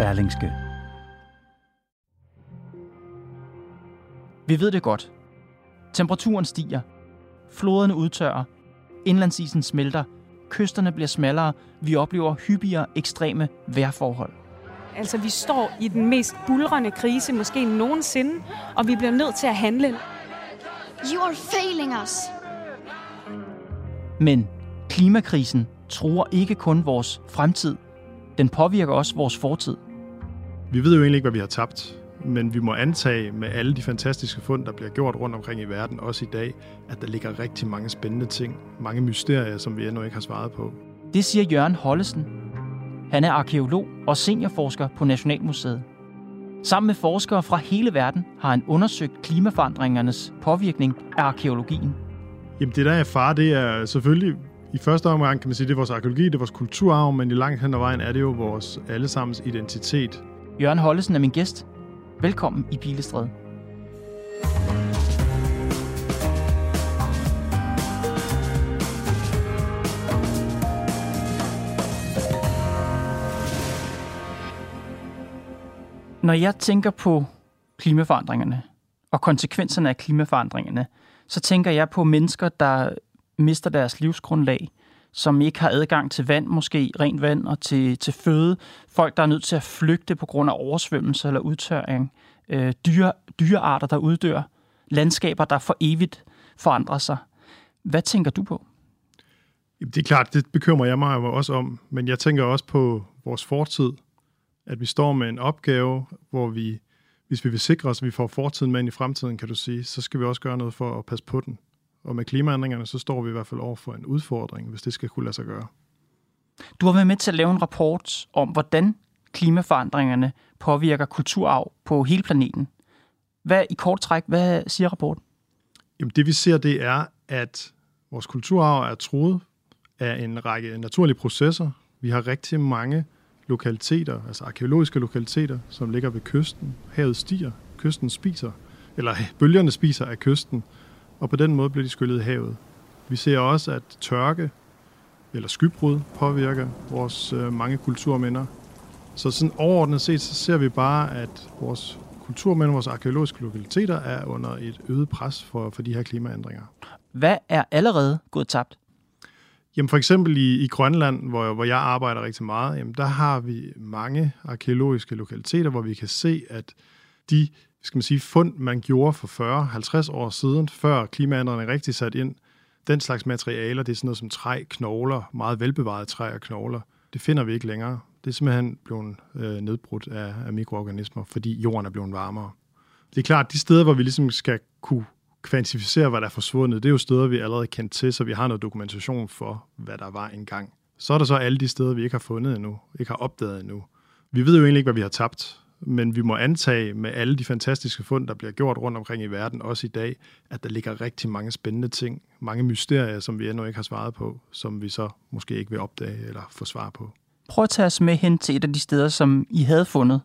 Berlingske. Vi ved det godt. Temperaturen stiger. Floderne udtørrer. Indlandsisen smelter. Kysterne bliver smallere. Vi oplever hyppigere ekstreme vejrforhold. Altså, vi står i den mest bulrende krise måske nogensinde, og vi bliver nødt til at handle. You are failing us. Men klimakrisen truer ikke kun vores fremtid. Den påvirker også vores fortid. Vi ved jo egentlig ikke, hvad vi har tabt, men vi må antage med alle de fantastiske fund, der bliver gjort rundt omkring i verden, også i dag, at der ligger rigtig mange spændende ting, mange mysterier, som vi endnu ikke har svaret på. Det siger Jørgen Hollesen. Han er arkeolog og seniorforsker på Nationalmuseet. Sammen med forskere fra hele verden har han undersøgt klimaforandringernes påvirkning af arkeologien. Jamen det der er far, det er selvfølgelig i første omgang kan man sige, det er vores arkeologi, det er vores kulturarv, men i langt hen ad vejen er det jo vores allesammens identitet. Jørgen Hollesen er min gæst. Velkommen i Pilestræde. Når jeg tænker på klimaforandringerne og konsekvenserne af klimaforandringerne, så tænker jeg på mennesker, der mister deres livsgrundlag, som ikke har adgang til vand, måske rent vand og til, til føde. Folk, der er nødt til at flygte på grund af oversvømmelse eller udtørring. Øh, dyre, dyrearter, der uddør. Landskaber, der for evigt forandrer sig. Hvad tænker du på? Det er klart, det bekymrer jeg mig også om, men jeg tænker også på vores fortid, at vi står med en opgave, hvor vi, hvis vi vil sikre os, at vi får fortiden med ind i fremtiden, kan du sige, så skal vi også gøre noget for at passe på den. Og med klimaændringerne, så står vi i hvert fald over for en udfordring, hvis det skal kunne lade sig gøre. Du har været med til at lave en rapport om, hvordan klimaforandringerne påvirker kulturarv på hele planeten. Hvad i kort træk, hvad siger rapporten? Jamen det vi ser, det er, at vores kulturarv er truet af en række naturlige processer. Vi har rigtig mange lokaliteter, altså arkeologiske lokaliteter, som ligger ved kysten. Havet stiger, kysten spiser, eller bølgerne spiser af kysten, og på den måde bliver de skyllet i havet. Vi ser også, at tørke eller skybrud påvirker vores øh, mange kulturminder. Så sådan overordnet set, så ser vi bare, at vores kulturminder, vores arkeologiske lokaliteter er under et øget pres for, for de her klimaændringer. Hvad er allerede gået tabt? Jamen for eksempel i, i Grønland, hvor, hvor jeg arbejder rigtig meget, jamen der har vi mange arkeologiske lokaliteter, hvor vi kan se, at de skal man sige, fund, man gjorde for 40-50 år siden, før klimaændringerne rigtig sat ind, den slags materialer, det er sådan noget som træ, knogler, meget velbevarede træ og knogler, det finder vi ikke længere. Det er simpelthen blevet øh, nedbrudt af, af mikroorganismer, fordi jorden er blevet varmere. Det er klart, de steder, hvor vi ligesom skal kunne kvantificere, hvad der er forsvundet, det er jo steder, vi allerede kendt til, så vi har noget dokumentation for, hvad der var engang. Så er der så alle de steder, vi ikke har fundet endnu, ikke har opdaget endnu. Vi ved jo egentlig ikke, hvad vi har tabt, men vi må antage med alle de fantastiske fund, der bliver gjort rundt omkring i verden, også i dag, at der ligger rigtig mange spændende ting, mange mysterier, som vi endnu ikke har svaret på, som vi så måske ikke vil opdage eller få svar på. Prøv at tage os med hen til et af de steder, som I havde fundet.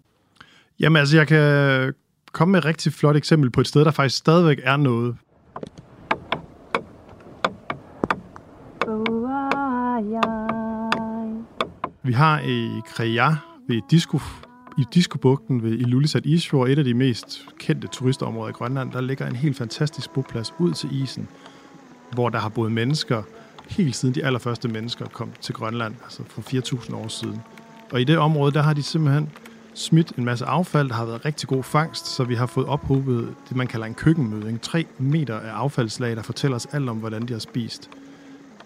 Jamen altså, jeg kan komme med et rigtig flot eksempel på et sted, der faktisk stadigvæk er noget. Vi har i Kreja ved Disco, i Diskobugten ved Ilulissat Isfjord, et af de mest kendte turistområder i Grønland, der ligger en helt fantastisk boplads ud til isen, hvor der har boet mennesker helt siden de allerførste mennesker kom til Grønland, altså for 4.000 år siden. Og i det område, der har de simpelthen smidt en masse affald, der har været rigtig god fangst, så vi har fået ophobet det, man kalder en køkkenmøding. Tre meter af affaldslag, der fortæller os alt om, hvordan de har spist.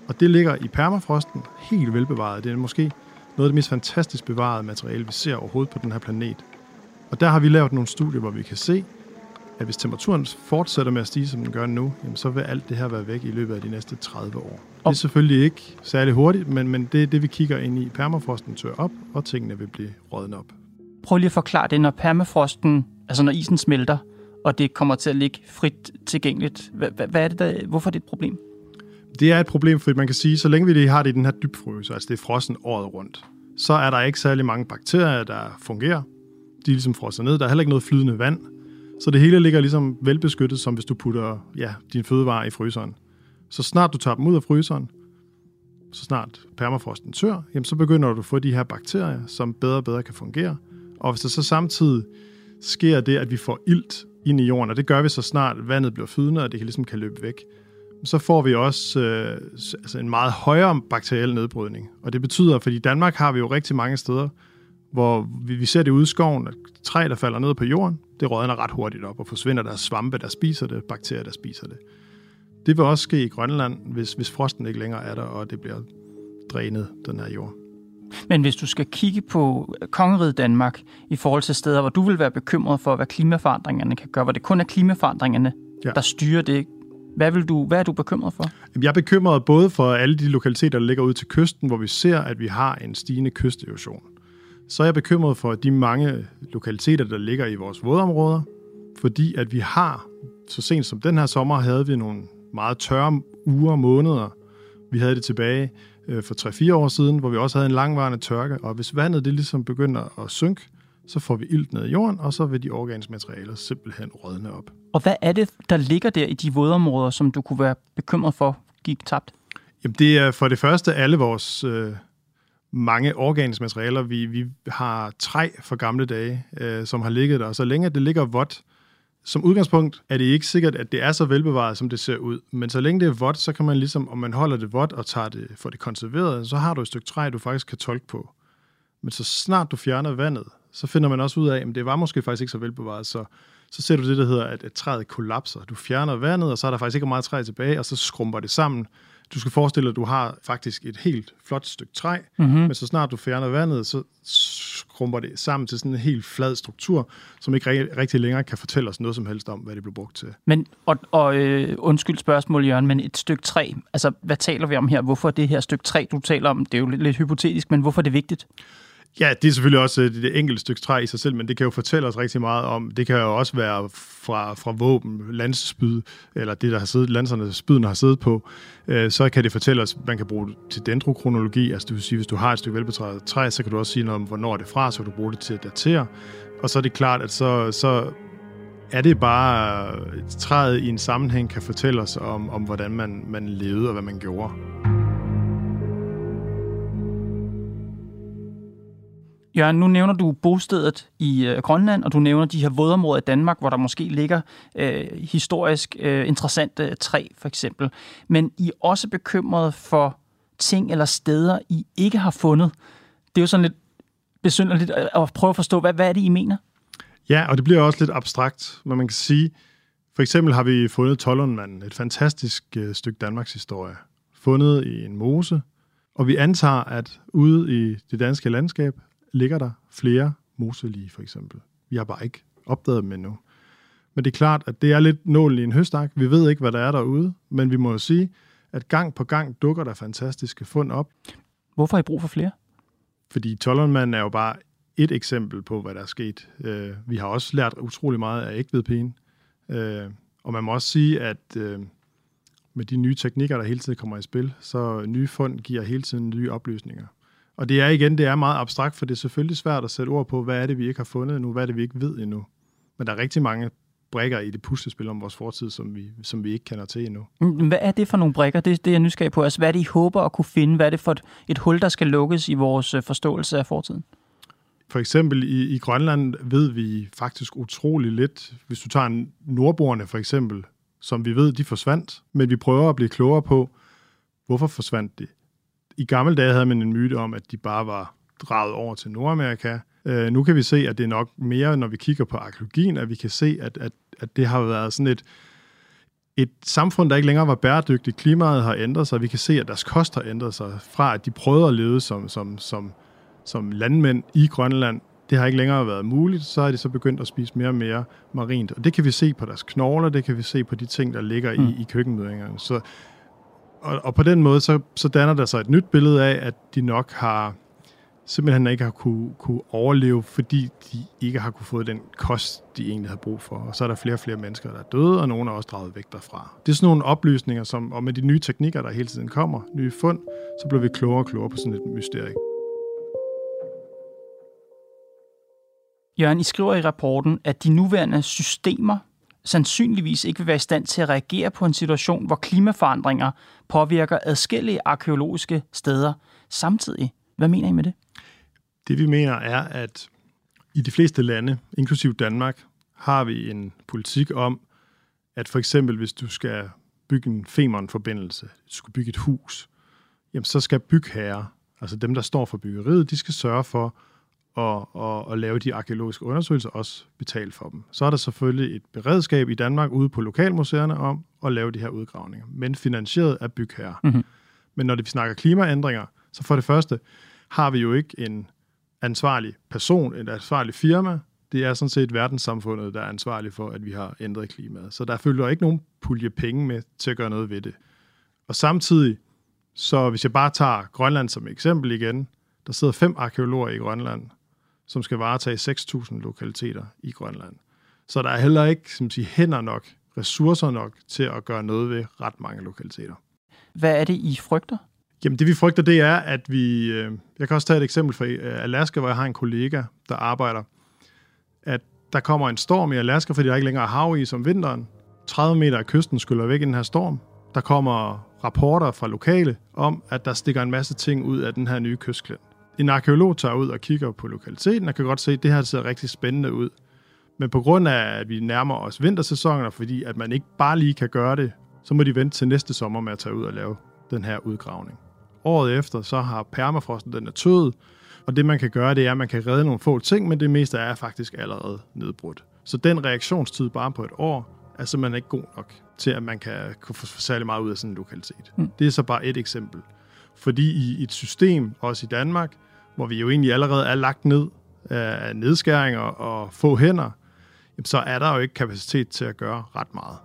Og det ligger i permafrosten, helt velbevaret. Det er måske noget af det mest fantastisk bevarede materiale, vi ser overhovedet på den her planet. Og der har vi lavet nogle studier, hvor vi kan se, at hvis temperaturen fortsætter med at stige, som den gør nu, jamen, så vil alt det her være væk i løbet af de næste 30 år. Det er selvfølgelig ikke særlig hurtigt, men, men det er det, vi kigger ind i. Permafrosten tør op, og tingene vil blive rådne op. Prøv lige at forklare det, når permafrosten, altså når isen smelter, og det kommer til at ligge frit tilgængeligt. Hvad, hvad er det der, hvorfor er det et problem? Det er et problem, fordi man kan sige, så længe vi har det i den her dybfryser, altså det er frossen året rundt, så er der ikke særlig mange bakterier, der fungerer. De er ligesom frosset ned. Der er heller ikke noget flydende vand. Så det hele ligger ligesom velbeskyttet, som hvis du putter ja, din fødevare i fryseren. Så snart du tager dem ud af fryseren, så snart permafrosten tør, jamen så begynder du at få de her bakterier, som bedre og bedre kan fungere. Og hvis der så samtidig sker det, at vi får ilt ind i jorden, og det gør vi så snart vandet bliver flydende, og det kan ligesom kan løbe væk, så får vi også øh, altså en meget højere bakteriel nedbrydning. Og det betyder, fordi i Danmark har vi jo rigtig mange steder, hvor vi, vi ser det ude i skoven, at træ, der falder ned på jorden, det rådner ret hurtigt op og forsvinder. Der er svampe, der spiser det, bakterier, der spiser det. Det vil også ske i Grønland, hvis, hvis frosten ikke længere er der, og det bliver drænet, den her jord. Men hvis du skal kigge på kongeriget Danmark i forhold til steder, hvor du vil være bekymret for, hvad klimaforandringerne kan gøre, hvor det kun er klimaforandringerne, ja. der styrer det, hvad, vil du, hvad er du bekymret for? Jeg er bekymret både for alle de lokaliteter, der ligger ud til kysten, hvor vi ser, at vi har en stigende kysterosion. Så er jeg bekymret for de mange lokaliteter, der ligger i vores vådområder, fordi at vi har, så sent som den her sommer, havde vi nogle meget tørre uger og måneder. Vi havde det tilbage øh, for 3-4 år siden, hvor vi også havde en langvarende tørke, og hvis vandet det ligesom begynder at synke, så får vi ilt ned i jorden, og så vil de organiske materialer simpelthen rådne op. Og hvad er det, der ligger der i de vådområder, som du kunne være bekymret for gik tabt? Jamen det er for det første alle vores øh, mange organiske materialer. Vi, vi har træ fra gamle dage, øh, som har ligget der, og så længe det ligger vådt, som udgangspunkt er det ikke sikkert, at det er så velbevaret, som det ser ud. Men så længe det er vådt, så kan man ligesom, om man holder det vådt og tager det, får det konserveret, så har du et stykke træ, du faktisk kan tolke på. Men så snart du fjerner vandet, så finder man også ud af, at det var måske faktisk ikke så velbevaret, så, så ser du det, der hedder, at, at træet kollapser. Du fjerner vandet, og så er der faktisk ikke meget træ tilbage, og så skrumper det sammen. Du skal forestille dig, at du har faktisk et helt flot stykke træ, mm-hmm. men så snart du fjerner vandet, så skrumper det sammen til sådan en helt flad struktur, som ikke rigtig længere kan fortælle os noget som helst om, hvad det blev brugt til. Men, og, og øh, undskyld spørgsmål, Jørgen, men et stykke træ, altså hvad taler vi om her? Hvorfor er det her stykke træ, du taler om? Det er jo lidt, lidt hypotetisk, men hvorfor er det vigtigt? Ja, det er selvfølgelig også det, enkelte stykke træ i sig selv, men det kan jo fortælle os rigtig meget om, det kan jo også være fra, fra våben, landsspyd, eller det, der har siddet, landserne, spyden har siddet på, øh, så kan det fortælle os, man kan bruge det til dendrokronologi, altså det vil sige, hvis du har et stykke velbetrædet træ, så kan du også sige noget om, hvornår det er fra, så kan du bruge det til at datere, og så er det klart, at så, så er det bare, øh, træet i en sammenhæng kan fortælle os om, om hvordan man, man levede og hvad man gjorde. Jørgen, nu nævner du bostedet i øh, Grønland, og du nævner de her vådområder i Danmark, hvor der måske ligger øh, historisk øh, interessante træ, for eksempel. Men I er også bekymret for ting eller steder, I ikke har fundet. Det er jo sådan lidt besynderligt at prøve at forstå, hvad, hvad er det, I mener? Ja, og det bliver også lidt abstrakt, men man kan sige, for eksempel har vi fundet Tollundmanden, et fantastisk øh, stykke Danmarks historie, fundet i en mose, og vi antager, at ude i det danske landskab, ligger der flere moselige, for eksempel. Vi har bare ikke opdaget dem endnu. Men det er klart, at det er lidt nålen i en høstak. Vi ved ikke, hvad der er derude, men vi må jo sige, at gang på gang dukker der fantastiske fund op. Hvorfor har I brug for flere? Fordi Tollundmanden er jo bare et eksempel på, hvad der er sket. Øh, vi har også lært utrolig meget af ægvedpigen. Øh, og man må også sige, at øh, med de nye teknikker, der hele tiden kommer i spil, så nye fund giver hele tiden nye oplysninger. Og det er igen, det er meget abstrakt, for det er selvfølgelig svært at sætte ord på, hvad er det, vi ikke har fundet endnu, hvad er det, vi ikke ved endnu. Men der er rigtig mange brækker i det puslespil om vores fortid, som vi, som vi ikke kender til endnu. Mm, hvad er det for nogle brækker? Det, det er jeg nysgerrig på. Altså, hvad er det, I håber at kunne finde? Hvad er det for et, et hul, der skal lukkes i vores øh, forståelse af fortiden? For eksempel i, i Grønland ved vi faktisk utrolig lidt. Hvis du tager nordboerne for eksempel, som vi ved, de forsvandt, men vi prøver at blive klogere på, hvorfor forsvandt de? I gamle dage havde man en myte om, at de bare var draget over til Nordamerika. Øh, nu kan vi se, at det er nok mere, når vi kigger på arkeologien, at vi kan se, at, at, at det har været sådan et, et samfund, der ikke længere var bæredygtigt. Klimaet har ændret sig. Vi kan se, at deres kost har ændret sig fra, at de prøvede at leve som, som, som, som landmænd i Grønland det har ikke længere været muligt, så er de så begyndt at spise mere og mere marint. Og det kan vi se på deres knogler, det kan vi se på de ting, der ligger mm. i, i køkkenmødingerne. Så, og, og på den måde, så, så danner der sig et nyt billede af, at de nok har simpelthen ikke har kunne, kunne overleve, fordi de ikke har kunne få den kost, de egentlig har brug for. Og så er der flere og flere mennesker, der er døde, og nogle er også draget væk derfra. Det er sådan nogle oplysninger, som, og med de nye teknikker, der hele tiden kommer, nye fund, så bliver vi klogere og klogere på sådan et mysterie. Jørgen, I skriver i rapporten, at de nuværende systemer sandsynligvis ikke vil være i stand til at reagere på en situation, hvor klimaforandringer påvirker adskillige arkeologiske steder samtidig. Hvad mener I med det? Det vi mener er, at i de fleste lande, inklusiv Danmark, har vi en politik om, at for eksempel hvis du skal bygge en Femern-forbindelse, du skal bygge et hus, jamen så skal bygherrer, altså dem, der står for byggeriet, de skal sørge for at, at, at lave de arkeologiske undersøgelser, også betale for dem. Så er der selvfølgelig et beredskab i Danmark ude på lokalmuseerne om at lave de her udgravninger, men finansieret af bygherrer. Mm-hmm. Men når vi snakker klimaændringer, så for det første har vi jo ikke en ansvarlig person, et ansvarligt firma. Det er sådan set verdenssamfundet, der er ansvarlig for, at vi har ændret klimaet. Så der følger ikke nogen pulje penge med til at gøre noget ved det. Og samtidig, så hvis jeg bare tager Grønland som eksempel igen, der sidder fem arkeologer i Grønland, som skal varetage 6.000 lokaliteter i Grønland. Så der er heller ikke som siger, hænder nok, ressourcer nok til at gøre noget ved ret mange lokaliteter. Hvad er det, I frygter? Jamen det vi frygter, det er, at vi... Øh, jeg kan også tage et eksempel fra øh, Alaska, hvor jeg har en kollega, der arbejder, at der kommer en storm i Alaska, fordi der ikke længere er hav i som vinteren. 30 meter af kysten skyller væk i den her storm. Der kommer rapporter fra lokale om, at der stikker en masse ting ud af den her nye kystklint. En arkeolog tager ud og kigger på lokaliteten og kan godt se, at det her ser rigtig spændende ud. Men på grund af, at vi nærmer os vintersæsonen, og fordi at man ikke bare lige kan gøre det, så må de vente til næste sommer med at tage ud og lave den her udgravning. Året efter, så har permafrosten den er tøet, og det man kan gøre, det er, at man kan redde nogle få ting, men det meste er faktisk allerede nedbrudt. Så den reaktionstid bare på et år, er simpelthen ikke god nok til, at man kan, kunne få særlig meget ud af sådan en lokalitet. Mm. Det er så bare et eksempel. Fordi i et system, også i Danmark, hvor vi jo egentlig allerede er lagt ned af nedskæringer og få hænder, så er der jo ikke kapacitet til at gøre ret meget.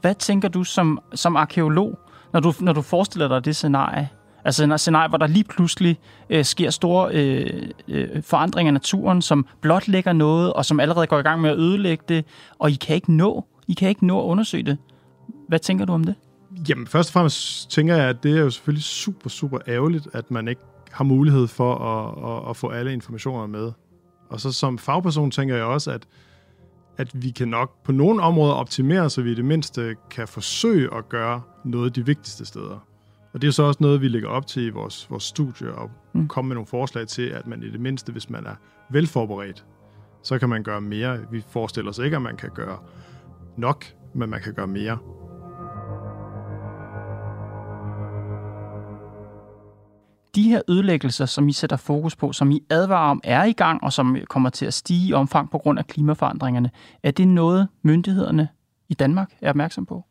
Hvad tænker du som, som arkeolog, når du, når du forestiller dig det scenarie? Altså en scenarie, hvor der lige pludselig øh, sker store øh, øh, forandringer af naturen, som blot lægger noget, og som allerede går i gang med at ødelægge det, og I kan ikke nå, I kan ikke nå at undersøge det. Hvad tænker du om det? Jamen, først og fremmest tænker jeg, at det er jo selvfølgelig super, super ærgerligt, at man ikke har mulighed for at, at, at få alle informationer med. Og så som fagperson tænker jeg også, at, at vi kan nok på nogle områder optimere, så vi i det mindste kan forsøge at gøre noget de vigtigste steder. Og det er så også noget, vi lægger op til i vores, vores studie, og mm. komme med nogle forslag til, at man i det mindste, hvis man er velforberedt, så kan man gøre mere. Vi forestiller os ikke, at man kan gøre nok, men man kan gøre mere. De her ødelæggelser, som I sætter fokus på, som I advarer om, er i gang, og som kommer til at stige i omfang på grund af klimaforandringerne, er det noget, myndighederne i Danmark er opmærksom på?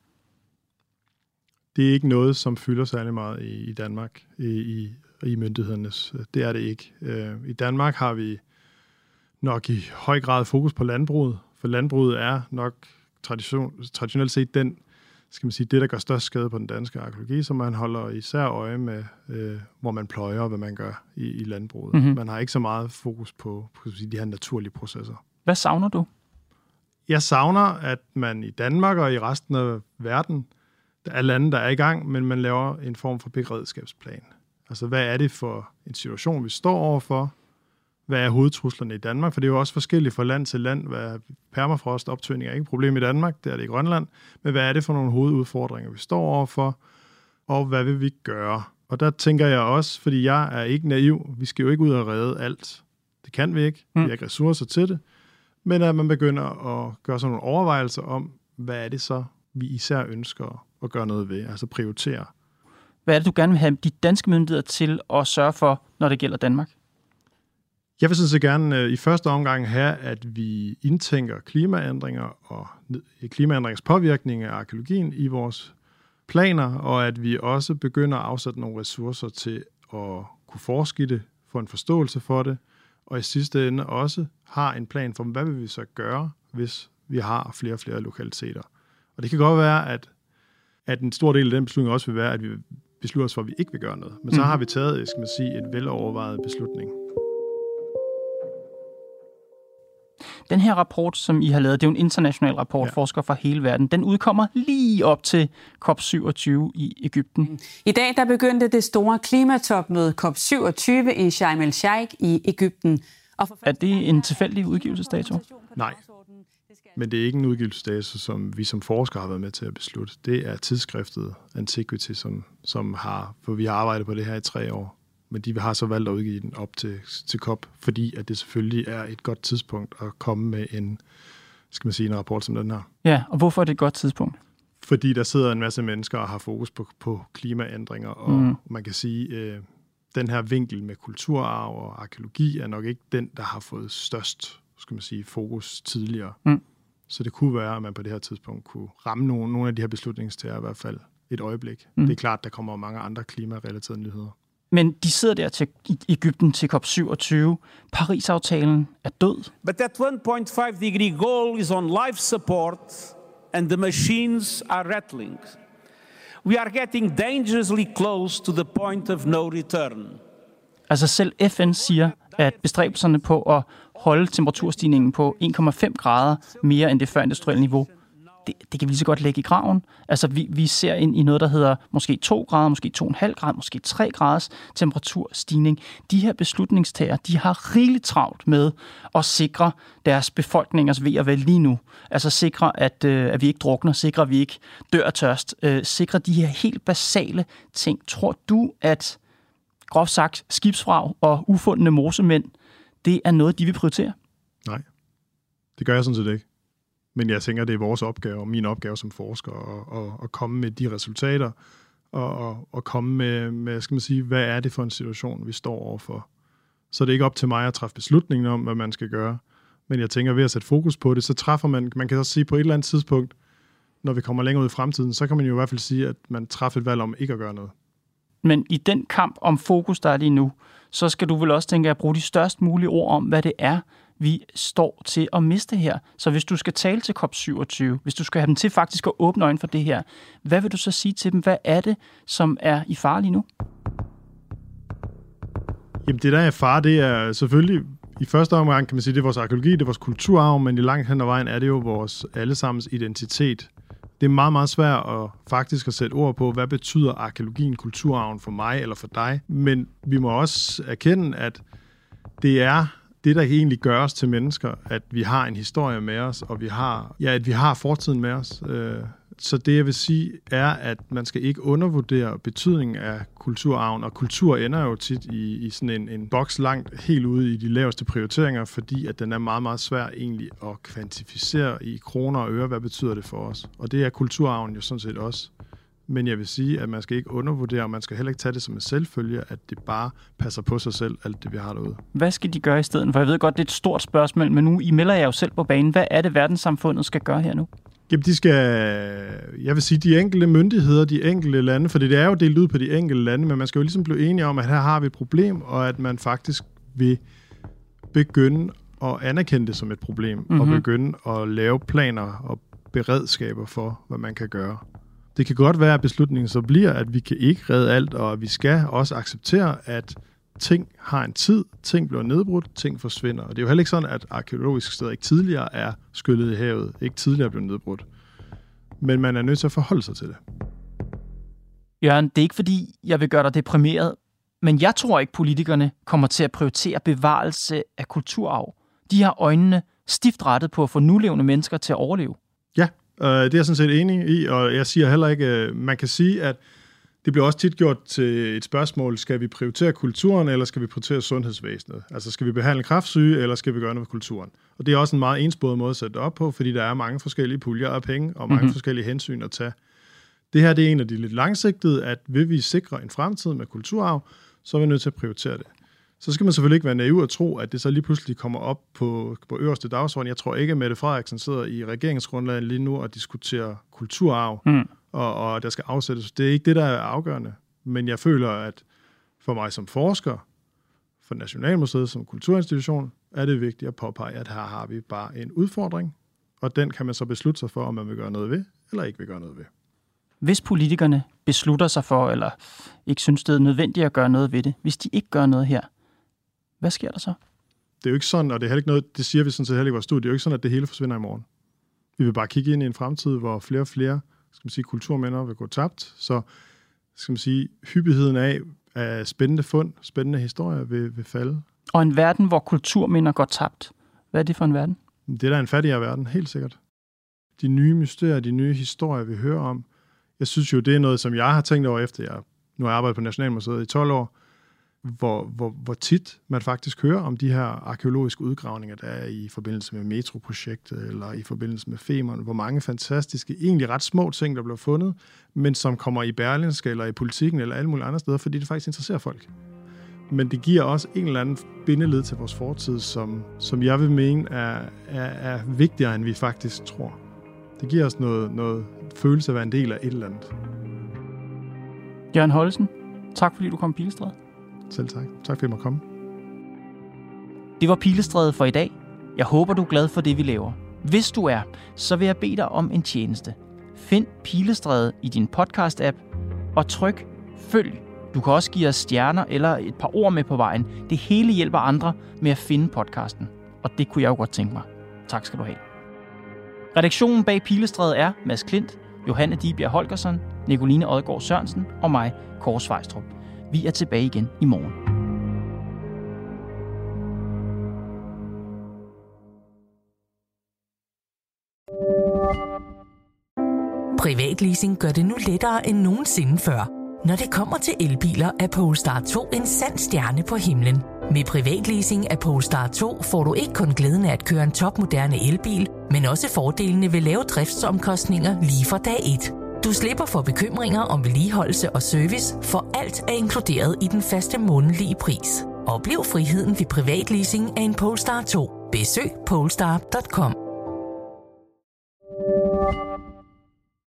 Det er ikke noget, som fylder særlig meget i, i Danmark, i, i, i myndighedernes. Det er det ikke. Øh, I Danmark har vi nok i høj grad fokus på landbruget, for landbruget er nok tradition, traditionelt set den skal man sige, det, der gør størst skade på den danske arkeologi, så man holder især øje med, øh, hvor man pløjer og hvad man gør i, i landbruget. Mm-hmm. Man har ikke så meget fokus på, på sige, de her naturlige processer. Hvad savner du? Jeg savner, at man i Danmark og i resten af verden, der er lande, der er i gang, men man laver en form for beredskabsplan. Altså, hvad er det for en situation, vi står overfor? Hvad er hovedtruslerne i Danmark? For det er jo også forskelligt fra land til land. Hvad permafrost optøning er ikke et problem i Danmark, det er det i Grønland. Men hvad er det for nogle hovedudfordringer, vi står overfor? Og hvad vil vi gøre? Og der tænker jeg også, fordi jeg er ikke naiv, vi skal jo ikke ud og redde alt. Det kan vi ikke. Vi har ikke ressourcer til det. Men at man begynder at gøre sådan nogle overvejelser om, hvad er det så, vi især ønsker at gøre noget ved, altså prioritere. Hvad er det, du gerne vil have de danske myndigheder til at sørge for, når det gælder Danmark? Jeg vil så gerne øh, i første omgang have, at vi indtænker klimaændringer og klimaændringens påvirkning af arkeologien i vores planer, og at vi også begynder at afsætte nogle ressourcer til at kunne forske i det, få en forståelse for det, og i sidste ende også har en plan for, hvad vil vi så gøre, hvis vi har flere og flere lokaliteter. Og det kan godt være, at, at en stor del af den beslutning også vil være, at vi beslutter os for, at vi ikke vil gøre noget. Men så Mhm. har vi taget, skal man sige, en velovervejet beslutning. Den her rapport, som I har lavet, det er jo en international rapport, Ja. forskere fra hele verden. Den udkommer lige op til COP27 i Ægypten. I dag der begyndte det store klimatopmøde COP27 i Sharm el-Sheikh i Ægypten. Og for Er det en tilfældig udgivelsesdato? Nej. Men det er ikke en udgivelsesdato, som vi som forskere har været med til at beslutte. Det er tidsskriftet Antiquity, som, som har, for vi har arbejdet på det her i tre år. Men de har så valgt at udgive den op til, til COP, fordi at det selvfølgelig er et godt tidspunkt at komme med en, skal man sige, en rapport som den her. Ja, og hvorfor er det et godt tidspunkt? Fordi der sidder en masse mennesker og har fokus på, på klimaændringer, og mm. Man kan sige, øh, den her vinkel med kulturarv og arkeologi er nok ikke den, der har fået størst skal man sige, fokus tidligere. Mm. Så det kunne være, at man på det her tidspunkt kunne ramme nogle, nogle af de her beslutningstager i hvert fald et øjeblik. Mm. Det er klart, der kommer mange andre klimarelaterede nyheder. Men de sidder der til, i Ægypten til COP27. Paris-aftalen er død. But that 1.5 degree goal is on life support, and the machines are rattling. We are getting dangerously close to the point of no return. Altså selv FN siger, at bestræbelserne på at holde temperaturstigningen på 1,5 grader mere end det førindustrielle niveau, det, det kan vi lige så godt lægge i graven. Altså vi, vi ser ind i noget, der hedder måske 2 grader, måske 2,5 grader, måske 3 graders temperaturstigning. De her beslutningstager, de har rigeligt travlt med at sikre deres befolkningers ved og vel lige nu. Altså sikre, at, øh, at vi ikke drukner, sikre, at vi ikke dør af tørst, øh, sikre de her helt basale ting. Tror du, at groft sagt, skibsfrag og ufundne mosemænd, det er noget, de vil prioritere. Nej, det gør jeg sådan set ikke. Men jeg tænker, det er vores opgave, og min opgave som forsker, at, at, at komme med de resultater, og, og, og komme med, med, skal man sige, hvad er det for en situation, vi står overfor. Så det er ikke op til mig at træffe beslutningen om, hvad man skal gøre. Men jeg tænker, ved at sætte fokus på det, så træffer man, man kan også sige på et eller andet tidspunkt, når vi kommer længere ud i fremtiden, så kan man jo i hvert fald sige, at man træffer et valg om ikke at gøre noget. Men i den kamp om fokus, der er lige nu, så skal du vel også tænke at bruge de størst mulige ord om, hvad det er, vi står til at miste her. Så hvis du skal tale til COP27, hvis du skal have dem til faktisk at åbne øjnene for det her, hvad vil du så sige til dem? Hvad er det, som er i fare lige nu? Jamen det der er far, det er selvfølgelig i første omgang kan man sige, det er vores arkeologi, det er vores kulturarv, men i langt hen ad vejen er det jo vores allesammens identitet. Det er meget, meget svært at faktisk at sætte ord på, hvad betyder arkeologien, kulturarven for mig eller for dig. Men vi må også erkende, at det er det, der egentlig gør os til mennesker, at vi har en historie med os, og vi har, ja, at vi har fortiden med os. Øh, Så det, jeg vil sige, er, at man skal ikke undervurdere betydningen af kulturarven, og kultur ender jo tit i, i sådan en, en boks langt helt ude i de laveste prioriteringer, fordi at den er meget, meget svær egentlig at kvantificere i kroner og øre, hvad betyder det for os. Og det er kulturarven jo sådan set også. Men jeg vil sige, at man skal ikke undervurdere, og man skal heller ikke tage det som en selvfølge, at det bare passer på sig selv, alt det vi har derude. Hvad skal de gøre i stedet? For jeg ved godt, det er et stort spørgsmål, men nu I melder jeg jo selv på banen. Hvad er det, verdenssamfundet skal gøre her nu? Jamen, de skal, jeg vil sige, de enkelte myndigheder, de enkelte lande, for det er jo delt ud på de enkelte lande, men man skal jo ligesom blive enige om, at her har vi et problem, og at man faktisk vil begynde at anerkende det som et problem, mm-hmm. og begynde at lave planer og beredskaber for, hvad man kan gøre. Det kan godt være, at beslutningen så bliver, at vi kan ikke redde alt, og at vi skal også acceptere, at ting har en tid, ting bliver nedbrudt, ting forsvinder. Og det er jo heller ikke sådan, at arkeologiske steder ikke tidligere er skyllet i havet, ikke tidligere blevet nedbrudt. Men man er nødt til at forholde sig til det. Jørgen, det er ikke fordi, jeg vil gøre dig deprimeret, men jeg tror ikke, politikerne kommer til at prioritere bevarelse af kulturarv. De har øjnene stift rettet på at få nulevende mennesker til at overleve. Øh, det er jeg sådan set enig i, og jeg siger heller ikke, øh, man kan sige, at det bliver også tit gjort til et spørgsmål, skal vi prioritere kulturen, eller skal vi prioritere sundhedsvæsenet? Altså skal vi behandle kraftsyge, eller skal vi gøre noget med kulturen? Og det er også en meget ensbåret måde at sætte det op på, fordi der er mange forskellige puljer af penge, og mange mm-hmm. forskellige hensyn at tage. Det her det er en af de lidt langsigtede, at vil vi sikre en fremtid med kulturarv, så er vi nødt til at prioritere det. Så skal man selvfølgelig ikke være naiv og tro, at det så lige pludselig kommer op på, på øverste dagsorden. Jeg tror ikke, at Mette Frederiksen sidder i regeringsgrundlaget lige nu og diskuterer kulturarv, mm. og, og der skal afsættes. Det er ikke det, der er afgørende. Men jeg føler, at for mig som forsker, For Nationalmuseet som kulturinstitution er det vigtigt at påpege, at her har vi bare en udfordring, og den kan man så beslutte sig for, om man vil gøre noget ved, eller ikke vil gøre noget ved. Hvis politikerne beslutter sig for, eller ikke synes, det er nødvendigt at gøre noget ved det, hvis de ikke gør noget her, hvad sker der så? Det er jo ikke sådan, og det er heller ikke noget, det siger vi sådan set heller i vores studie, det er jo ikke sådan, at det hele forsvinder i morgen. Vi vil bare kigge ind i en fremtid, hvor flere og flere skal man sige, kulturminder vil gå tabt, så skal man sige, hyppigheden af, af spændende fund, spændende historier vil, vil falde. Og en verden, hvor kulturminder går tabt. Hvad er det for en verden? Det er da en fattigere verden, helt sikkert. De nye mysterier, de nye historier, vi hører om, jeg synes jo, det er noget, som jeg har tænkt over efter, jeg nu har jeg arbejdet på Nationalmuseet i 12 år, hvor, hvor, hvor tit man faktisk hører om de her arkeologiske udgravninger, der er i forbindelse med metroprojektet eller i forbindelse med Femern, hvor mange fantastiske, egentlig ret små ting, der bliver fundet, men som kommer i Berlinske eller i politikken eller alle mulige andre steder, fordi det faktisk interesserer folk. Men det giver også en eller anden bindeled til vores fortid, som, som jeg vil mene er, er, er vigtigere, end vi faktisk tror. Det giver os noget, noget følelse af at være en del af et eller andet. Jørgen Holsen, tak fordi du kom Pilestræde. Selv tak. Tak fordi jeg måtte komme. Det var Pilestræde for i dag. Jeg håber, du er glad for det, vi laver. Hvis du er, så vil jeg bede dig om en tjeneste. Find Pilestræde i din podcast-app og tryk følg. Du kan også give os stjerner eller et par ord med på vejen. Det hele hjælper andre med at finde podcasten. Og det kunne jeg jo godt tænke mig. Tak skal du have. Redaktionen bag Pilestræde er Mads Klint, Johanne Dibjerg Holgersen, Nicoline Odgaard Sørensen og mig, Kåre Svejstrup. Vi er tilbage igen i morgen. Privatleasing gør det nu lettere end nogensinde før. Når det kommer til elbiler, er Polestar 2 en sand stjerne på himlen. Med privatleasing af Polestar 2 får du ikke kun glæden af at køre en topmoderne elbil, men også fordelene ved lave driftsomkostninger lige fra dag 1. Du slipper for bekymringer om vedligeholdelse og service, for alt er inkluderet i den faste månedlige pris. Oplev friheden ved privatleasing af en Polestar 2. Besøg polestar.com.